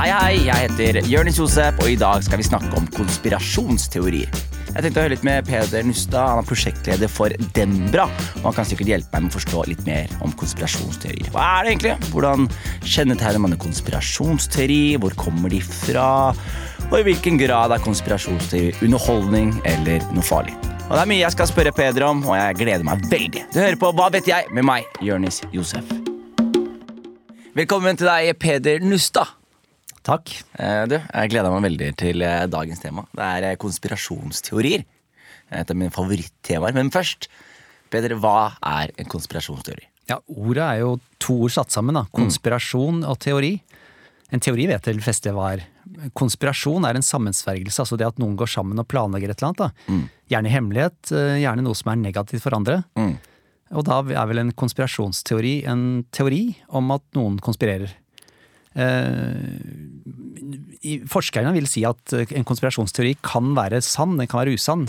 Hei, hei, jeg heter Jørnis Josef, og i dag skal vi snakke om konspirasjonsteorier. Jeg tenkte å høre litt med Peder Nustad, han er prosjektleder for Dembra. Og han kan sikkert hjelpe meg med å forstå litt mer om konspirasjonsteorier. Hva er det egentlig? Hvordan kjennetegner man en konspirasjonsteori? Hvor kommer de fra? Og i hvilken grad er konspirasjonsteori underholdning eller noe farlig? Og Det er mye jeg skal spørre Peder om, og jeg gleder meg veldig. Du hører på Hva vet jeg? med meg, Jørnis Josef. Velkommen til deg, Peder Nustad. Takk. Eh, Du, jeg gleder meg veldig til eh, dagens tema. Det er eh, konspirasjonsteorier. Et av mine favorittemaer. Men først, Peder, hva er en konspirasjonsteori? Ja, Ordet er jo to ord satt sammen. da. Konspirasjon og teori. En teori vet vel de fleste hva er. Konspirasjon er en sammensvergelse, altså det at noen går sammen og planlegger et eller annet. da. Gjerne hemmelighet, gjerne noe som er negativt for andre. Mm. Og da er vel en konspirasjonsteori en teori om at noen konspirerer. Eh, forskerne vil si at eh, en konspirasjonsteori kan være sann, den kan være usann.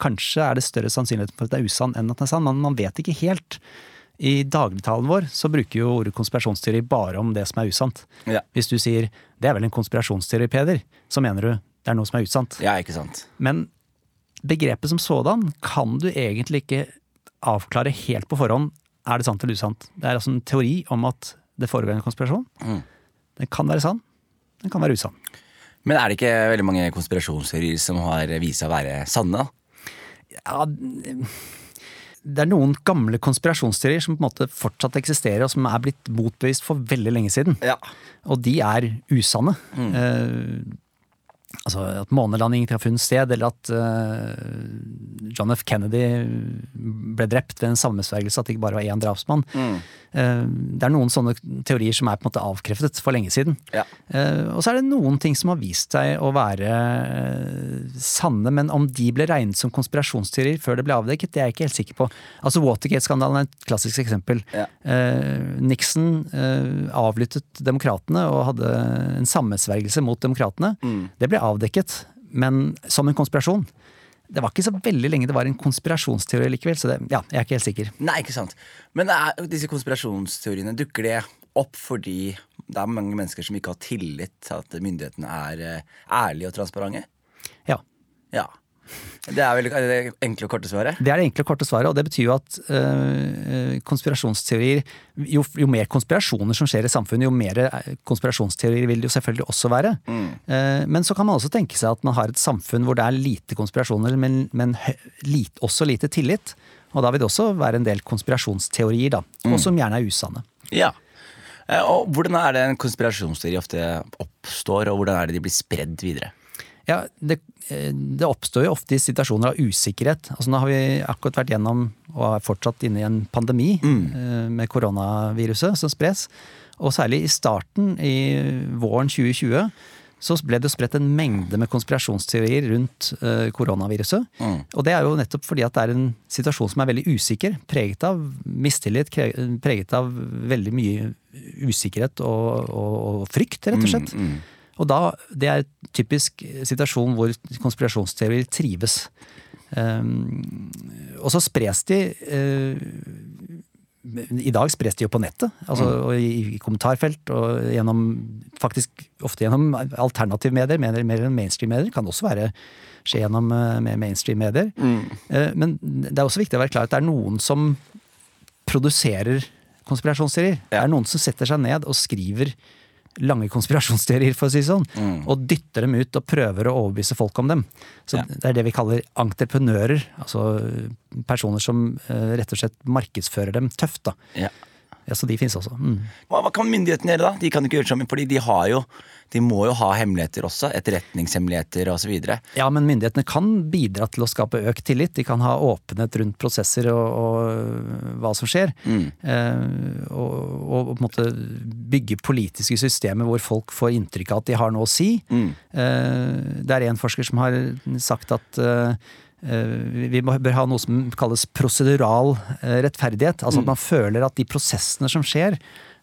Kanskje er det større sannsynlighet for at det er usann enn at den er sann, men man vet ikke helt. I dagligtalen vår så bruker jo ordet konspirasjonsteori bare om det som er usant. Ja. Hvis du sier 'det er vel en konspirasjonsteori, Peder', så mener du det er noe som er usant. ja, ikke sant? Men begrepet som sådan kan du egentlig ikke avklare helt på forhånd. Er det sant eller usant? Det er altså en teori om at det foregår en konspirasjon. Mm. Den kan være sann, den kan være usann. Men er det ikke veldig mange konspirasjonsteorier som har vist seg å være sanne? Ja, det er noen gamle konspirasjonsteorier som på en måte fortsatt eksisterer, og som er blitt motbevist for veldig lenge siden. Ja. Og de er usanne. Eh, altså at månelandingen ikke har funnet sted, eller at eh, John F. Kennedy ble drept ved en sammensvergelse, at det ikke bare var én drapsmann. Eh, det er noen sånne teorier som er på en måte avkreftet for lenge siden. Ja. Eh, og så er det noen ting som har vist seg å være eh, sanne, men om de ble regnet som konspirasjonsteorier før det ble avdekket, det er jeg ikke helt sikker på. Altså Watergate-skandalen er et klassisk eksempel. Ja. Eh, Nixon eh, avlyttet demokratene og hadde en sammensvergelse mot demokratene. Det ble avdekket, men som en konspirasjon. Det var ikke så veldig lenge det var en konspirasjonsteori likevel, så det, ja, jeg er ikke helt sikker. Nei, ikke sant. Men er, disse konspirasjonsteoriene, dukker det opp fordi det er mange mennesker som ikke har tillit til at myndighetene er eh, ærlige og transparente? Ja. Ja. Det er vel det enkle og korte svaret? Det er det enkle og korte svaret, og det betyr jo at øh, konspirasjonsteorier jo, jo mer konspirasjoner som skjer i samfunnet, jo mer eh, konspirasjonsteorier vil det jo selvfølgelig også være. Eh, men så kan man også tenke seg at man har et samfunn hvor det er lite konspirasjoner, men, men lite, også lite tillit. Og da vil det også være en del konspirasjonsteorier, da, og som gjerne er usanne. Ja. Og hvordan er det en konspirasjonsteori ofte oppstår, og hvordan er det de blir spredd videre? Ja, det, eh, det oppstår jo ofte i situasjoner av usikkerhet. Altså Nå har vi akkurat vært gjennom, og er fortsatt inne i en pandemi mm. med koronaviruset som spres. Og særlig i starten, i våren 2020, så ble det spredt en mengde med konspirasjonsteorier rundt koronaviruset. koronaviruset. Og det er jo nettopp fordi at det er en situasjon som er veldig usikker. Preget av mistillit, preget av veldig mye usikkerhet og, og, og frykt, rett og slett. Og da, Det er en typisk situasjon hvor konspirasjonsteorier trives. Um, og så spres de uh, I dag spres de jo på nettet, altså og i, i kommentarfelt og gjennom faktisk ofte gjennom alternative medier, mer, mer enn mainstream-medier. Kan også være skje gjennom uh, med mainstream-medier. Uh, men det er også viktig å være klar at det er noen som produserer konspirasjonsteorier. Det er noen som setter seg ned og skriver lange konspirasjonsteorier, for å si sånn, sånn, og dytter dem ut og prøver å overbevise folk om dem. Så Ja. Det er det vi kaller entreprenører. Altså personer som eh, rett og slett markedsfører dem tøft. da. Ja. Ja, Så de finnes også. Mm. Hva, hva kan myndighetene gjøre da? De kan ikke gjøre sammen, fordi de har jo De må jo ha hemmeligheter også. Etterretningshemmeligheter osv. Ja, men myndighetene kan bidra til å skape økt tillit. De kan ha åpenhet rundt prosesser og, og hva som skjer. Eh, og, og på en måte bygge politiske systemer hvor folk får inntrykk av at de har noe å si. Eh, det er en forsker som har sagt at eh, vi bør ha noe som kalles prosedural eh, rettferdighet. Altså at man føler at de prosessene som skjer,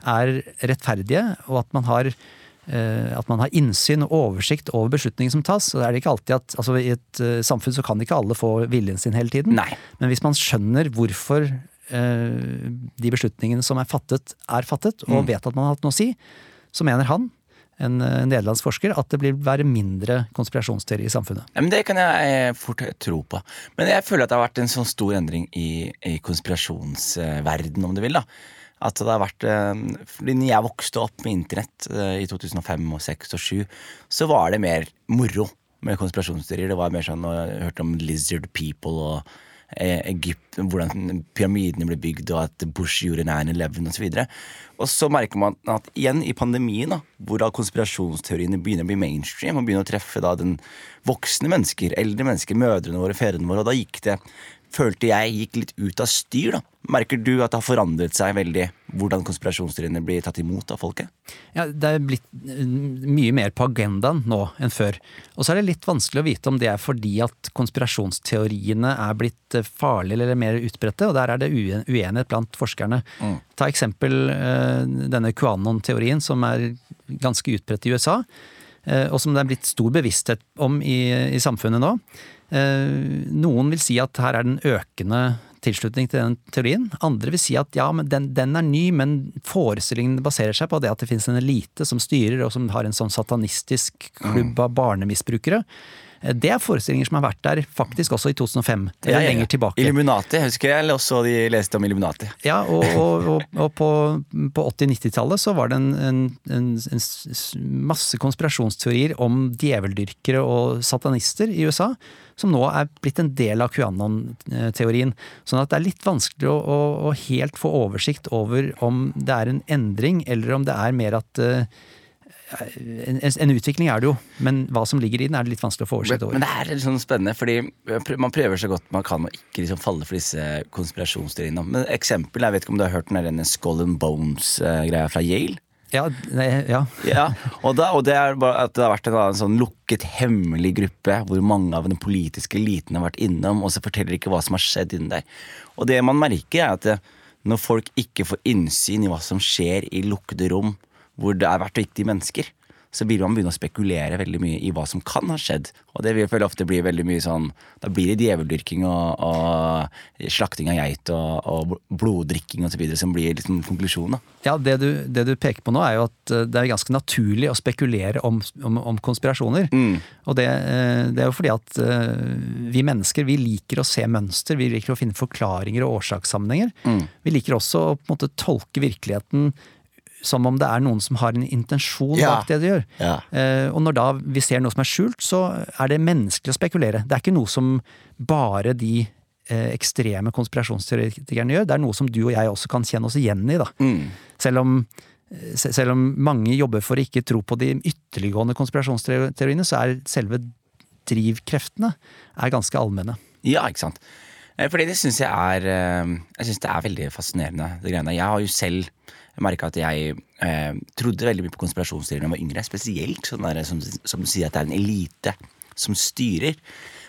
er rettferdige, og at man har eh, at man har innsyn og oversikt over beslutninger som tas. Så er det ikke alltid at, altså I et eh, samfunn så kan ikke alle få viljen sin hele tiden. Nei. Men hvis man skjønner hvorfor eh, de beslutningene som er fattet, er fattet, og vet at man har hatt noe å si, så mener han en eh, nederlandsk forsker, at det blir være mindre konspirasjonsteori i samfunnet. Ja, men Det kan jeg fort tro på. Men jeg føler at det har vært en sånn stor endring i, i konspirasjonsverden, om du vil. da. At det har vært, eh, fordi når jeg vokste opp med internett eh, i 2005 og 2006 og 2007, så var det mer moro med konspirasjonsteorier. Det var mer sånn, Jeg hørte om lizard people og eh, Egypt, hvordan pyramidene ble bygd, og at Bush gjorde 9-11 osv. Og så merker man at igjen i pandemien, da, hvor da konspirasjonsteoriene begynner å bli mainstream, og begynner å treffe da den voksne mennesker, eldre mennesker, mødrene våre, fedrene våre, og da gikk det følte jeg gikk litt ut av styr. da. Merker du at det har forandret seg veldig hvordan konspirasjonsteoriene blir tatt imot av folket? Ja, Det er blitt mye mer på agendaen nå enn før. Og så er det litt vanskelig å vite om det er fordi at konspirasjonsteoriene er blitt farlige eller mer utbredte, og der er det uenighet blant forskerne. Mm. Ta eksempel denne QAnon-teorien som er ganske utbredt i USA, og som det er blitt stor bevissthet om i, i samfunnet nå. Eh, noen vil si at her er den økende tilslutning til den teorien. Andre vil si at ja, men den, den er ny, men forestillingen baserer seg på det at det finnes en elite som styrer, og som har en sånn satanistisk klubb av barnemisbrukere. Eh, det er forestillinger som har vært der faktisk også i 2005. Eller ja, lenger tilbake. Illuminati, husker jeg også de leste om Illuminati. Ja, og, og, og, og på, på 80-90-tallet så var det en, en, en, en, masse konspirasjonsteorier om djeveldyrkere og satanister i USA som nå er blitt en del av QAnon-teorien. Sånn at det er litt vanskelig å, å, å, helt få oversikt over om det er en endring, eller om det er mer at uh, en, en, utvikling er det jo, men hva som ligger i den, er det litt vanskelig å få oversikt over. Men, det er litt sånn spennende, fordi man prøver så godt man kan å ikke liksom falle for disse konspirasjonsteoriene. Men eksempel, jeg vet ikke om du har hørt den Skull and Bones-greia fra Yale? Ja, nei, ja. ja og, da, og, det er bare at det har vært en, en sånn lukket, hemmelig gruppe hvor mange av den politiske eliten har vært innom, og så forteller ikke hva som har skjedd inni der. Og det man merker, er at når folk ikke får innsyn i hva som skjer i lukkede rom hvor det er vært viktige mennesker, så vil man begynne å spekulere veldig mye i hva som kan ha skjedd. Og det vil ofte bli veldig mye sånn Da blir det djeveldyrking og, og slakting av geit og, og bloddrikking osv. som blir liksom konklusjonen. Ja, det du, det du, peker på nå, er jo at eh, det er ganske naturlig å spekulere om, om, om konspirasjoner. Mm. Og det, eh, det, er jo fordi at eh, vi mennesker vi liker å se mønster, vi liker å finne forklaringer og årsakssammenhenger. Mm. Vi liker også å på en måte tolke virkeligheten som om det er noen som har en intensjon ja. bak det de gjør. Ja. Eh, og når da vi ser noe som er skjult, så er det menneskelig å spekulere. Det er ikke noe som bare de eh, ekstreme konspirasjonsteoretikerne gjør, det er noe som du og jeg også kan kjenne oss igjen i. da. Mm. Selv om eh, selv om mange jobber for å ikke tro på de ytterliggående konspirasjonsteoriene, så er selve drivkreftene er ganske allmenne. Ja, ikke sant. Eh, fordi det syns jeg er eh, Jeg syns det er veldig fascinerende, det greiene. Jeg har jo selv jeg merka at jeg eh, trodde veldig mye på konspirasjonsteorier da jeg var yngre. Spesielt sånn der, som, som, du sier, at det er en elite som styrer.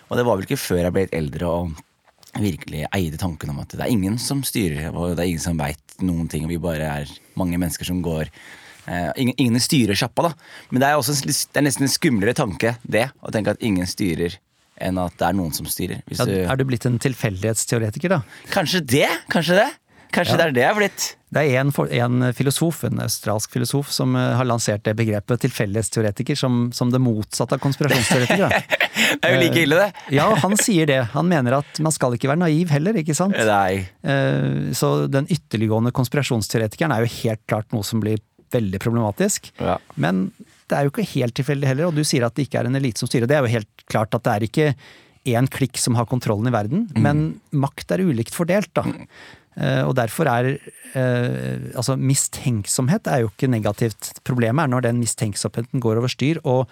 Og det var vel ikke før jeg ble litt eldre og virkelig eide tanken om at det er ingen som styrer, og det er ingen som veit noen ting, og vi bare er mange mennesker som går eh, ingen, ingen, styrer sjappa, da. Men det er, også, det er nesten en skumlere tanke, det. Å tenke at ingen styrer enn at det er noen som styrer. Ja, er du blitt en tilfeldighetsteoretiker, da? Kanskje det. Kanskje det. Kanskje ja. det er det jeg har blitt. Det er en, en, filosof, en australsk filosof, som eh, har lansert det begrepet tilfeldighetsteoretiker som, som det motsatte av konspirasjonsteoretiker. det er jo like ille, det. Eh, ja, han sier det. Han mener at man skal ikke være naiv heller, ikke sant? Nei. Eh, så den ytterliggående konspirasjonsteoretikeren er jo helt klart noe som blir veldig problematisk. Ja. Men det er jo ikke helt tilfeldig heller, og du sier at det ikke er en elite som styrer. Det er jo helt klart at det er ikke én klikk som har kontrollen i verden, mm. men makt er ulikt fordelt, da. Eh, og derfor er eh, Altså, mistenksomhet er jo ikke negativt. Problemet er når den mistenksomheten går over styr og,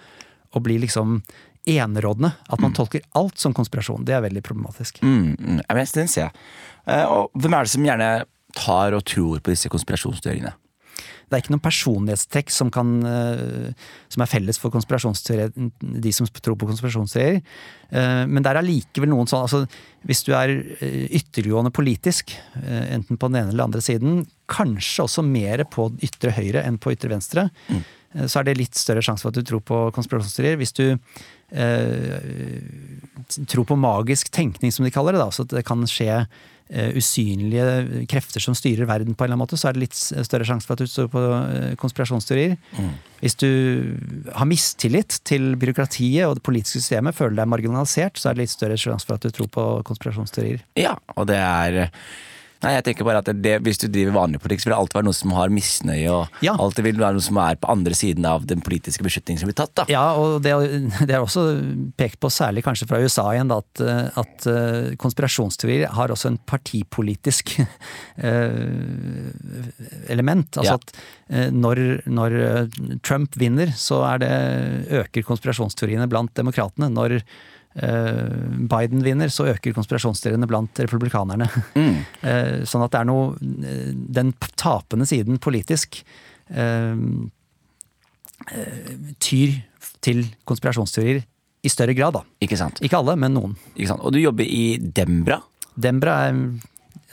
og blir liksom enerådende. At man mm. tolker alt som konspirasjon. Det er veldig problematisk. Mm, mm. Det ser jeg. Eh, og hvem er det som gjerne tar og tror på disse konspirasjonsteoriene? Det er ikke noen personlighetstrekk som, kan, eh, som er felles for de som tror på konspirasjonsteorier. Eh, men det er allikevel noen sånn altså, Hvis du er eh, ytterliggående politisk, enten på den ene eller andre siden, kanskje også mer på ytre høyre enn på ytre venstre, mm. så er det litt større sjanse for at du tror på konspirasjonsteorier. Hvis du eh, tror på magisk tenkning, som de kaller det, da, så det kan skje eh, usynlige krefter som styrer verden på en eller annen måte, så er det litt større sjanse for at du står på konspirasjonsteorier. konspirasjonsteorier. Hvis du har mistillit til byråkratiet og det politiske systemet, føler deg marginalisert, så er det litt større sjanse for at du tror på konspirasjonsteorier. Ja, og det er Nei, jeg tenker bare at det, Hvis du driver vanlig politikk, så vil det alltid være noen som har misnøye, og Ja. alltid vil være noen som er på andre siden av den politiske beslutningen som blir tatt. da. Ja, og det, det er også pekt på, særlig kanskje fra USA igjen, da, at, eh, at eh, konspirasjonsteorier har også en partipolitisk eh, element. Altså Ja. at når, når Trump vinner, så er det, øker konspirasjonsteoriene blant demokratene. Når Biden vinner, så øker konspirasjonsteoriene blant republikanerne. Mm. Eh, Sånn at det er noe eh, Den tapende siden politisk eh, eh, tyr til konspirasjonsteorier i større grad, da. Ikke sant? Ikke alle, men noen. Ikke sant? Og du jobber i Dembra. Dembra er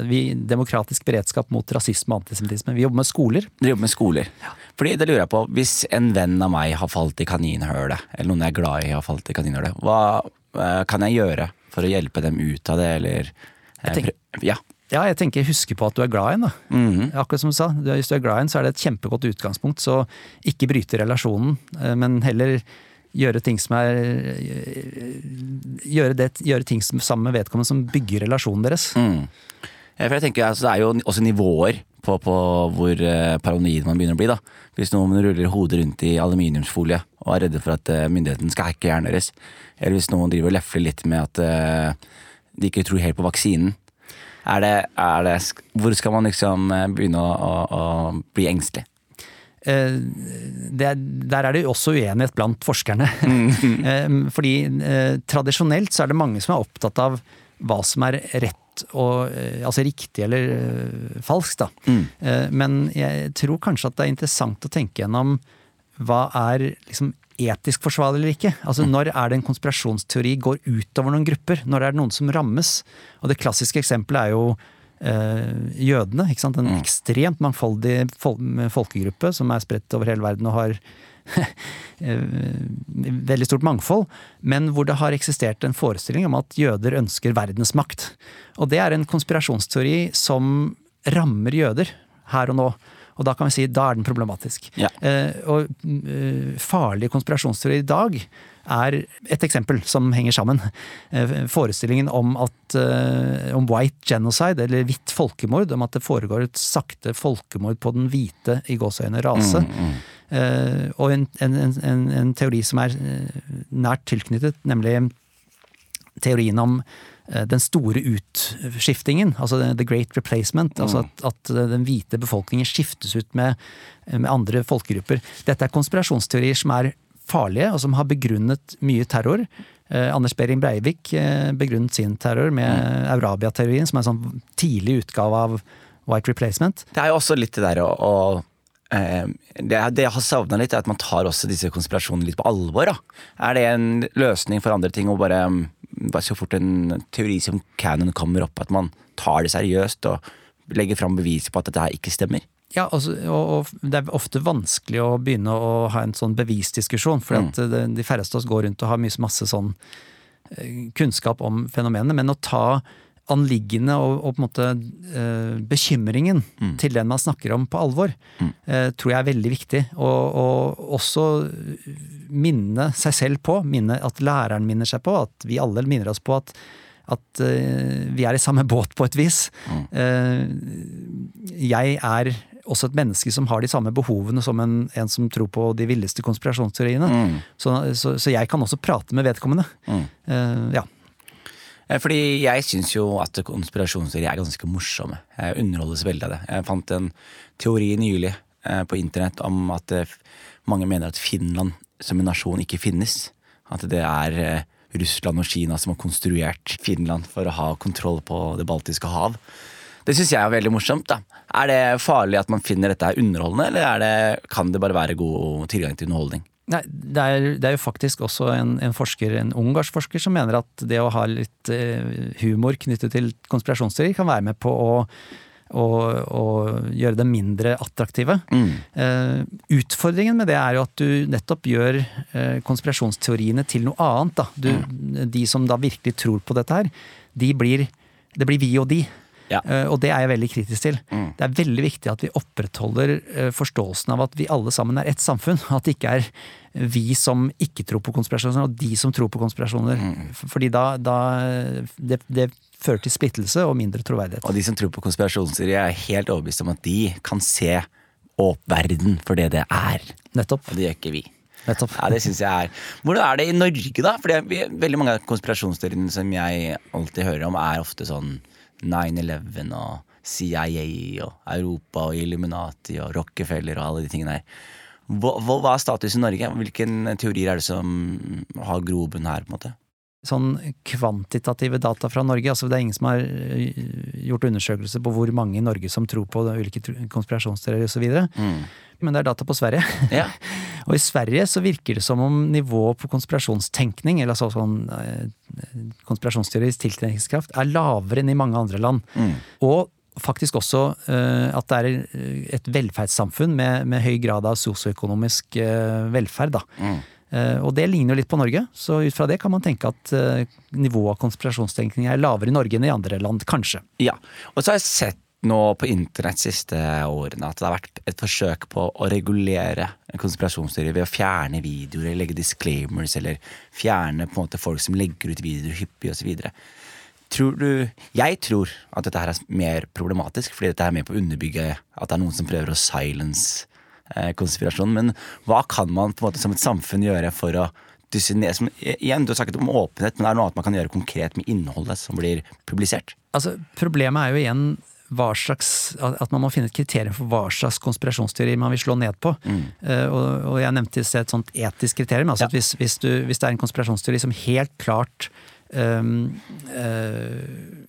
vi, demokratisk beredskap mot rasisme og antisemittisme. Vi jobber med skoler. Du jobber med skoler. Fordi det lurer jeg på, Hvis en venn av meg har falt i kaninhølet, eller noen jeg er glad i har falt i kaninhølet, hva eh, kan jeg gjøre for å hjelpe dem ut av det, eller eh, Jeg tenker- Ja. Ja, jeg tenker huske på at du er glad i en, da. -hmm. Akkurat som du sa, hvis du er glad i en, så er det et kjempegodt utgangspunkt. Så ikke bryte relasjonen, eh, men heller gjøre ting som er Gjøre, det, gjøre ting som, sammen med vedkommende som bygger relasjonen deres. Mm. Eh, For jeg tenker altså, Det er jo også nivåer på, på hvor eh, paranoid man begynner å bli. da. Hvis noen ruller hodet rundt i aluminiumsfolie og er redde for at eh, myndigheten skal hacke hjernen deres, eller hvis noen driver og lefler litt med at de ikke tror helt på vaksinen, er det, er det, hvor skal man liksom begynne å, å, å bli engstelig? Det, er- der er det jo også uenighet blant forskerne. Fordi tradisjonelt så er det mange som er opptatt av hva som er rett og eh, Altså riktig eller eh, falskt, da. Eh, Men jeg tror kanskje at det er interessant å tenke gjennom hva er liksom etisk forsvarlig eller ikke? Altså Når er det en konspirasjonsteori går utover noen grupper? Når er det noen som rammes? Og det klassiske eksempelet er jo eh, jødene. En ekstremt mangfoldig fol folkegruppe som er spredt over hele verden og har veldig stort mangfold, men hvor det har eksistert en forestilling om at jøder ønsker verdensmakt. Og det er en konspirasjonsteori som rammer jøder her og nå. Og da kan vi si da er den problematisk. Ja. Eh, og eh, farlige konspirasjonsteorier i dag er et eksempel som henger sammen. Eh, forestillingen om at om white genocide, eller hvitt folkemord, om at det foregår et sakte folkemord på den hvite i gåseøyne rase. Eh, og en, en, en, en teori som er eh, nært tilknyttet, nemlig teorien om eh, den store utskiftingen, altså the great replacement. Altså at, at den hvite befolkningen skiftes ut med, med andre folkegrupper. Dette er konspirasjonsteorier som er farlige, og som har begrunnet mye terror. Eh, Anders Behring Breivik eh, begrunnet sin terror med Eurabia-teorien, som er en sånn tidlig utgave av white replacement. Det er jo også litt det der å, å eh, det, jeg- det jeg har savna litt, er at man tar også disse konspirasjonene litt på alvor. Da. Er det en løsning for andre ting å bare, mm, bare så fort en teori som canon kommer opp, at man tar det seriøst og legger fram bevis på at dette her ikke stemmer? Ja, altså, og, og det er ofte vanskelig å begynne å ha en sånn bevisdiskusjon, for mm. de færreste av oss går rundt og har mye, masse sånn eh, kunnskap om fenomenene, men å ta anliggende og, og på en måte eh, bekymringen til den man snakker om på alvor, eh, tror jeg er veldig viktig. Og, og også minne seg selv på, minne at læreren minner seg på, at vi alle minner oss på at at eh, vi er i samme båt på et vis. Eh, jeg er også et menneske som har de samme behovene som en, en som tror på de villeste konspirasjonsteoriene. Så, så, så jeg kan også prate med vedkommende. Eh, ja. Eh, Fordi jeg syns jo at konspirasjonsteorier er ganske morsomme. Jeg underholdes veldig av det. Jeg fant en teori nylig eh, på internett om at eh, mange mener at Finland som en nasjon ikke finnes. At det er Russland og Kina som har konstruert Finland for å ha kontroll på det baltiske hav. Det syns jeg er veldig morsomt. da. Er det farlig at man finner dette underholdende, eller er det, kan det bare være god tilgang til underholdning? Nei, det er, det er jo faktisk også en, en forsker, en ungarsk forsker som mener at det å ha litt eh, humor knyttet til konspirasjonsteorier kan være med på å, å, å gjøre dem mindre attraktive. Eh, utfordringen med det er jo at du nettopp gjør eh, konspirasjonsteoriene til noe annet. Du, De som da virkelig tror på dette her, de blir, det blir vi og de. Ja. Eh, Og det er jeg veldig kritisk til. Mm. Det er veldig viktig at vi opprettholder eh, forståelsen av at vi alle sammen er ett samfunn. At det ikke er vi som ikke tror på konspirasjoner, og de som tror på konspirasjoner. Mm. Fordi da, da det, det fører til splittelse og mindre troverdighet. Og de som tror på konspirasjonsteorier, er helt overbevist om at de kan se opp verden for det det er. Nettopp. Og det gjør ikke vi. Nettopp. Ja, det synes jeg er Hvordan er det i Norge, da? For veldig mange av konspirasjonsteoriene som jeg alltid hører om, er ofte sånn 9-11 og CIA og Europa og Illuminati og Rockefeller og alle de tingene der. Hva, hva er status i Norge? Hvilke teorier er det som har grobunn her? på en måte? sånn kvantitative data fra Norge. altså Det er ingen som har øh, gjort undersøkelser på hvor mange i Norge som tror på ulike konspirasjonsteorier osv. Mm. Men det er data på Sverige. Ja. Og i Sverige så virker det som om nivået på konspirasjonstenkning, eller altså sånn eh, konspirasjonsteorisk tiltrekningskraft, er lavere enn i mange andre land. Mm. Og faktisk også eh, at det er et velferdssamfunn med, med høy grad av sosioøkonomisk eh, velferd. Mm. Uh, Og det ligner jo litt på Norge, så ut fra det kan man tenke at nivået av konspirasjonstenkning er lavere i Norge enn i andre land, kanskje. Ja, og så har jeg sett nå på internett siste årene at det har vært et forsøk på å regulere konspirasjonsteorier ved å fjerne videoer eller legge disclaimers eller fjerne på en måte folk som legger ut videoer hyppig osv. Tror du Jeg tror at dette her er mer problematisk, fordi dette er med på å underbygge at det er noen som prøver å silence eh, konspirasjonen. Men hva kan man på en måte som et samfunn gjøre for å som, Igjen, du har snakket om åpenhet, men det er noe annet man kan gjøre konkret med innholdet som blir publisert. Altså, Problemet er jo igjen hva slags, at man må finne et kriterium for hva slags konspirasjonsteori man vil slå ned på. Eh, og, og jeg nevnte i sted et sånt etisk kriterium. altså Ja. at hvis, hvis, du, hvis det er en konspirasjonsteori som helt klart um, uh,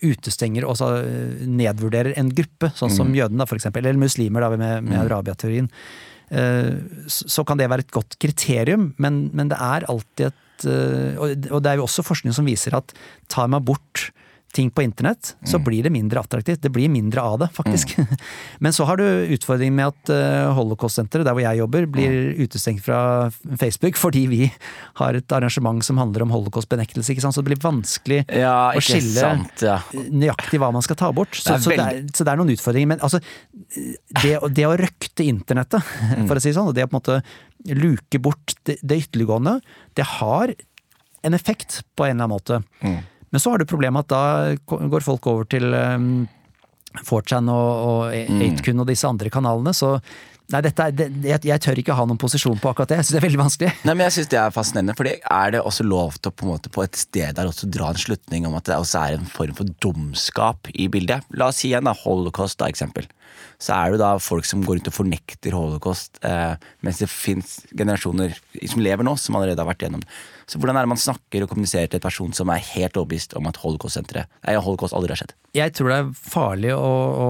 utestenger og så, eh, nedvurderer en gruppe, sånn som jødene, da, for eksempel, eller muslimer da, med, med Arabia-teorien, uh, så kan det være et godt kriterium, men, men det er alltid et og og det er jo også forskning som viser at tar man bort ting på internett, så blir det mindre attraktivt. Det blir mindre av det, faktisk. Men så har du utfordringen med at uh, Holocaust-senteret, der hvor jeg jobber, blir utestengt fra Facebook fordi vi har et arrangement som handler om holocaust-benektelse. ikke sant? Så det blir vanskelig Ja, å skille sant, ja. nøyaktig hva man skal ta bort. Så Det er så, det er, så det er noen utfordringer. Men altså, det, det å røkte internettet, for å si det sånn, og det å på en måte luke bort det, det ytterliggående, det har en effekt på en eller annen måte. Men så har du problemet at da går folk over til um, 4chan og, og 8kun og disse andre kanalene, så Nei, er, det, jeg, jeg tør ikke ha noen posisjon på akkurat det. Jeg syns det er veldig vanskelig. Nei, men jeg synes det er fascinerende, for er det også lov til å på, måte, på et sted der også dra en slutning om at det også er en form for dumskap i bildet? La oss si igjen da, holocaust, da, eksempel. Så er det da folk som går rundt og fornekter holocaust, eh, mens det fins generasjoner som lever nå, som allerede har vært gjennom. Så hvordan er det man snakker og kommuniserer til en person som er helt overbevist om at holocaust-senteret holocaust aldri har skjedd? Jeg tror det er farlig å, å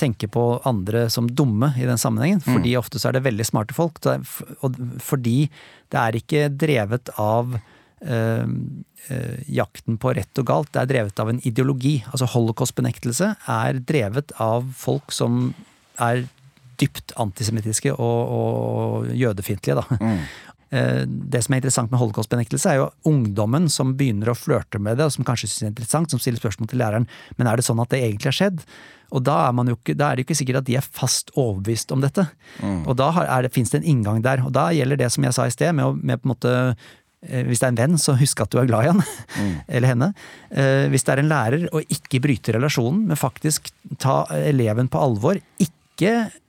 tenke på andre som dumme i den sammenhengen, fordi ofte så er det veldig smarte folk. Og fordi det er ikke drevet av øh, øh, jakten på rett og galt, det er drevet av en ideologi. Altså holocaust-benektelse er drevet av folk som er dypt antisemittiske og, og jødefiendtlige, da. Eh, Det som er interessant med holocaust-benektelse, er jo ungdommen som begynner å flørte med det, og som kanskje synes det er interessant, som stiller spørsmål til læreren men er det sånn at det egentlig har skjedd. Og da er, ikke, da er det jo ikke sikkert at de er fast overbevist om dette. Og da er det, en inngang der. Og da gjelder det som jeg sa i sted, med å med på en måte eh, hvis det er en venn, så husk at du er glad i han. Eller henne. Eh, Hvis det er en lærer, og ikke bryte relasjonen, men faktisk ta eleven på alvor. Ikke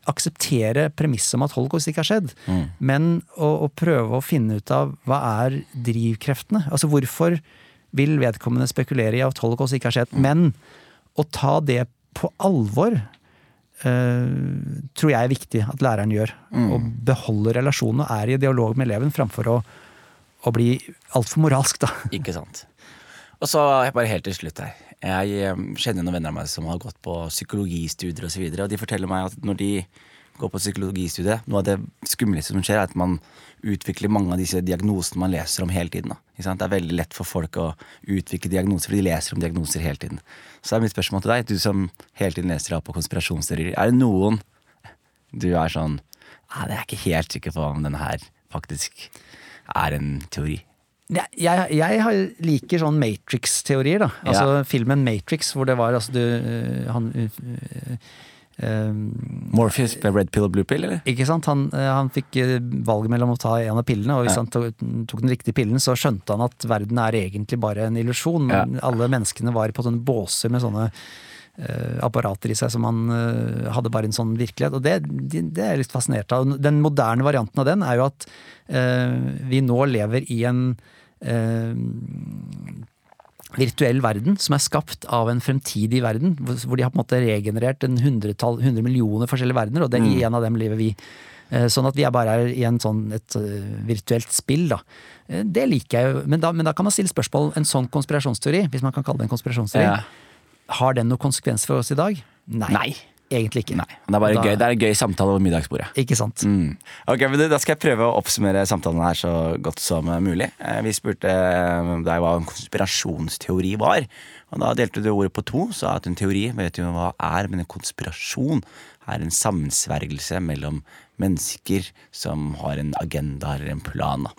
akseptere premisset om at holocaust ikke har skjedd, men å, å prøve å finne ut av hva er drivkreftene. Altså hvorfor vil vedkommende spekulere i at holocaust ikke har skjedd, men å ta det på alvor Uh, tror jeg er viktig at læreren gjør. Og beholder relasjonen og er i dialog med eleven framfor å, å bli altfor moralsk, da. Ikke sant. Og så bare helt til slutt her. Jeg eh, kjenner noen venner av meg som har gått på psykologistudier osv. Og, så og de forteller meg at når de går på psykologistudiet, noe av det skumleste som skjer, er at man utvikler mange av disse diagnosene man leser om hele tiden. Det er veldig lett for folk å utvikle diagnoser, for de leser om diagnoser hele tiden. Så er mitt spørsmål til deg, du som hele tiden leser på konspirasjonsteorier, er det noen du er sånn Nei, jeg er ikke helt sikker på om denne her faktisk er en teori. Jeg, jeg, liker sånn Matrix-teorier, da. Altså filmen Matrix, hvor det var altså du øh, Han øh, Morpheus ble red pill og blue pill, eller? Ikke sant? Han, han fikk valget mellom å ta en av pillene, og hvis Ja. han tok, tok den riktige pillen, så skjønte han at verden er egentlig bare en illusjon. Men alle menneskene var på sånne båser med sånne apparater i seg som han øh, hadde bare en sånn virkelighet. Og det, det, er jeg litt fascinert av. Den moderne varianten av den er jo at øh, vi nå lever i en virtuell verden som er skapt av en fremtidig verden, hvor de har på en måte regenerert en hundretall, hundre millioner forskjellige verdener, og det, i en av dem lever vi. Eh, Sånn at vi er bare er i en sånn, et eh, virtuelt spill, da. Eh, Det liker jeg jo, men da, men da kan man stille spørsmål en sånn konspirasjonsteori, hvis man kan kalle det en konspirasjonsteori. Ja. Har den noen konsekvens for oss i dag? Nei. Nei. Egentlig ikke. Nei. Det er bare Da- gøy, det er en gøy samtale over middagsbordet. Ikke sant? Mm. Ok, men Da skal jeg prøve å oppsummere samtalen her så godt som mulig. Eh, Vi spurte eh, deg hva en konspirasjonsteori var. Og Da delte du ordet på to. Sa at en teori vet jo hva er, men en konspirasjon er en sammensvergelse mellom mennesker som har en agenda eller en plan. da.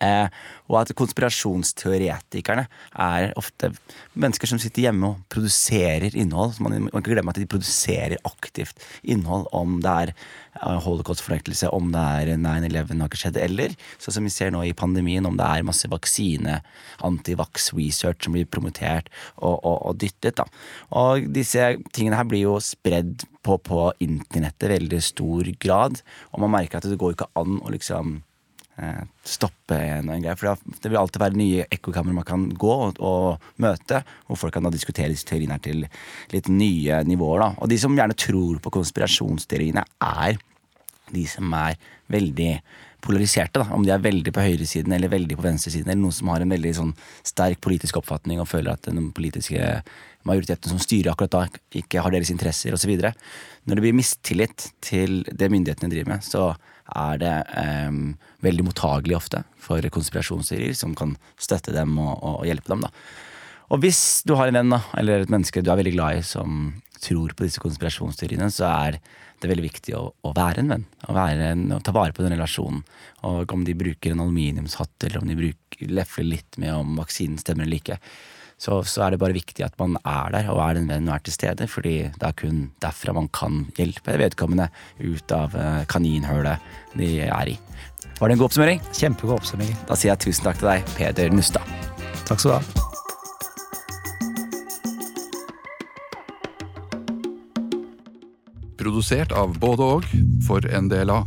Eh, og at konspirasjonsteoretikerne er ofte mennesker som sitter hjemme og produserer innhold. Så man, man kan glemme at de produserer aktivt innhold om det er eh, holocaust-fornektelse, om det er 9-11 har ikke skjedd, eller sånn som vi ser nå i pandemien, om det er masse vaksine, antivax-research som blir promotert og, og, og dyttet. da. Og disse tingene her blir jo spredd på, på internettet veldig stor grad, og man merker at det går ikke an å liksom stoppe en, en greie. For det, det vil alltid være nye ekkokamre man kan gå og, og møte, hvor folk kan da diskutere disse teoriene her til litt nye nivåer. da. Og de som gjerne tror på konspirasjonsteoriene, er de som er veldig polariserte. da, Om de er veldig på høyresiden eller veldig på venstresiden, eller noen som har en veldig sånn sterk politisk oppfatning og føler at den politiske majoriteten som styrer akkurat da, ikke har deres interesser osv. Når det blir mistillit til det myndighetene driver med, så er det em, veldig mottagelig ofte for konspirasjonsteorier som kan støtte dem og, og hjelpe dem. da. Og hvis du har en venn da, eller et menneske du er veldig glad i som tror på disse konspirasjonsteoriene, så er det veldig viktig å, å være en venn. Å, være en, å ta vare på den relasjonen. Og om de bruker en aluminiumshatt, eller om de bruker, lefler litt med om vaksinen stemmer eller ikke, så, så er det bare viktig at man er der, og er en venn og er til stede. fordi det er kun derfra man kan hjelpe vedkommende ut av eh, kaninhølet de er i. Var det en god oppsummering? Kjempegod oppsummering. Da sier jeg tusen takk til deg, Peder Nustad. Takk skal du ha. Produsert av både og for NDLA.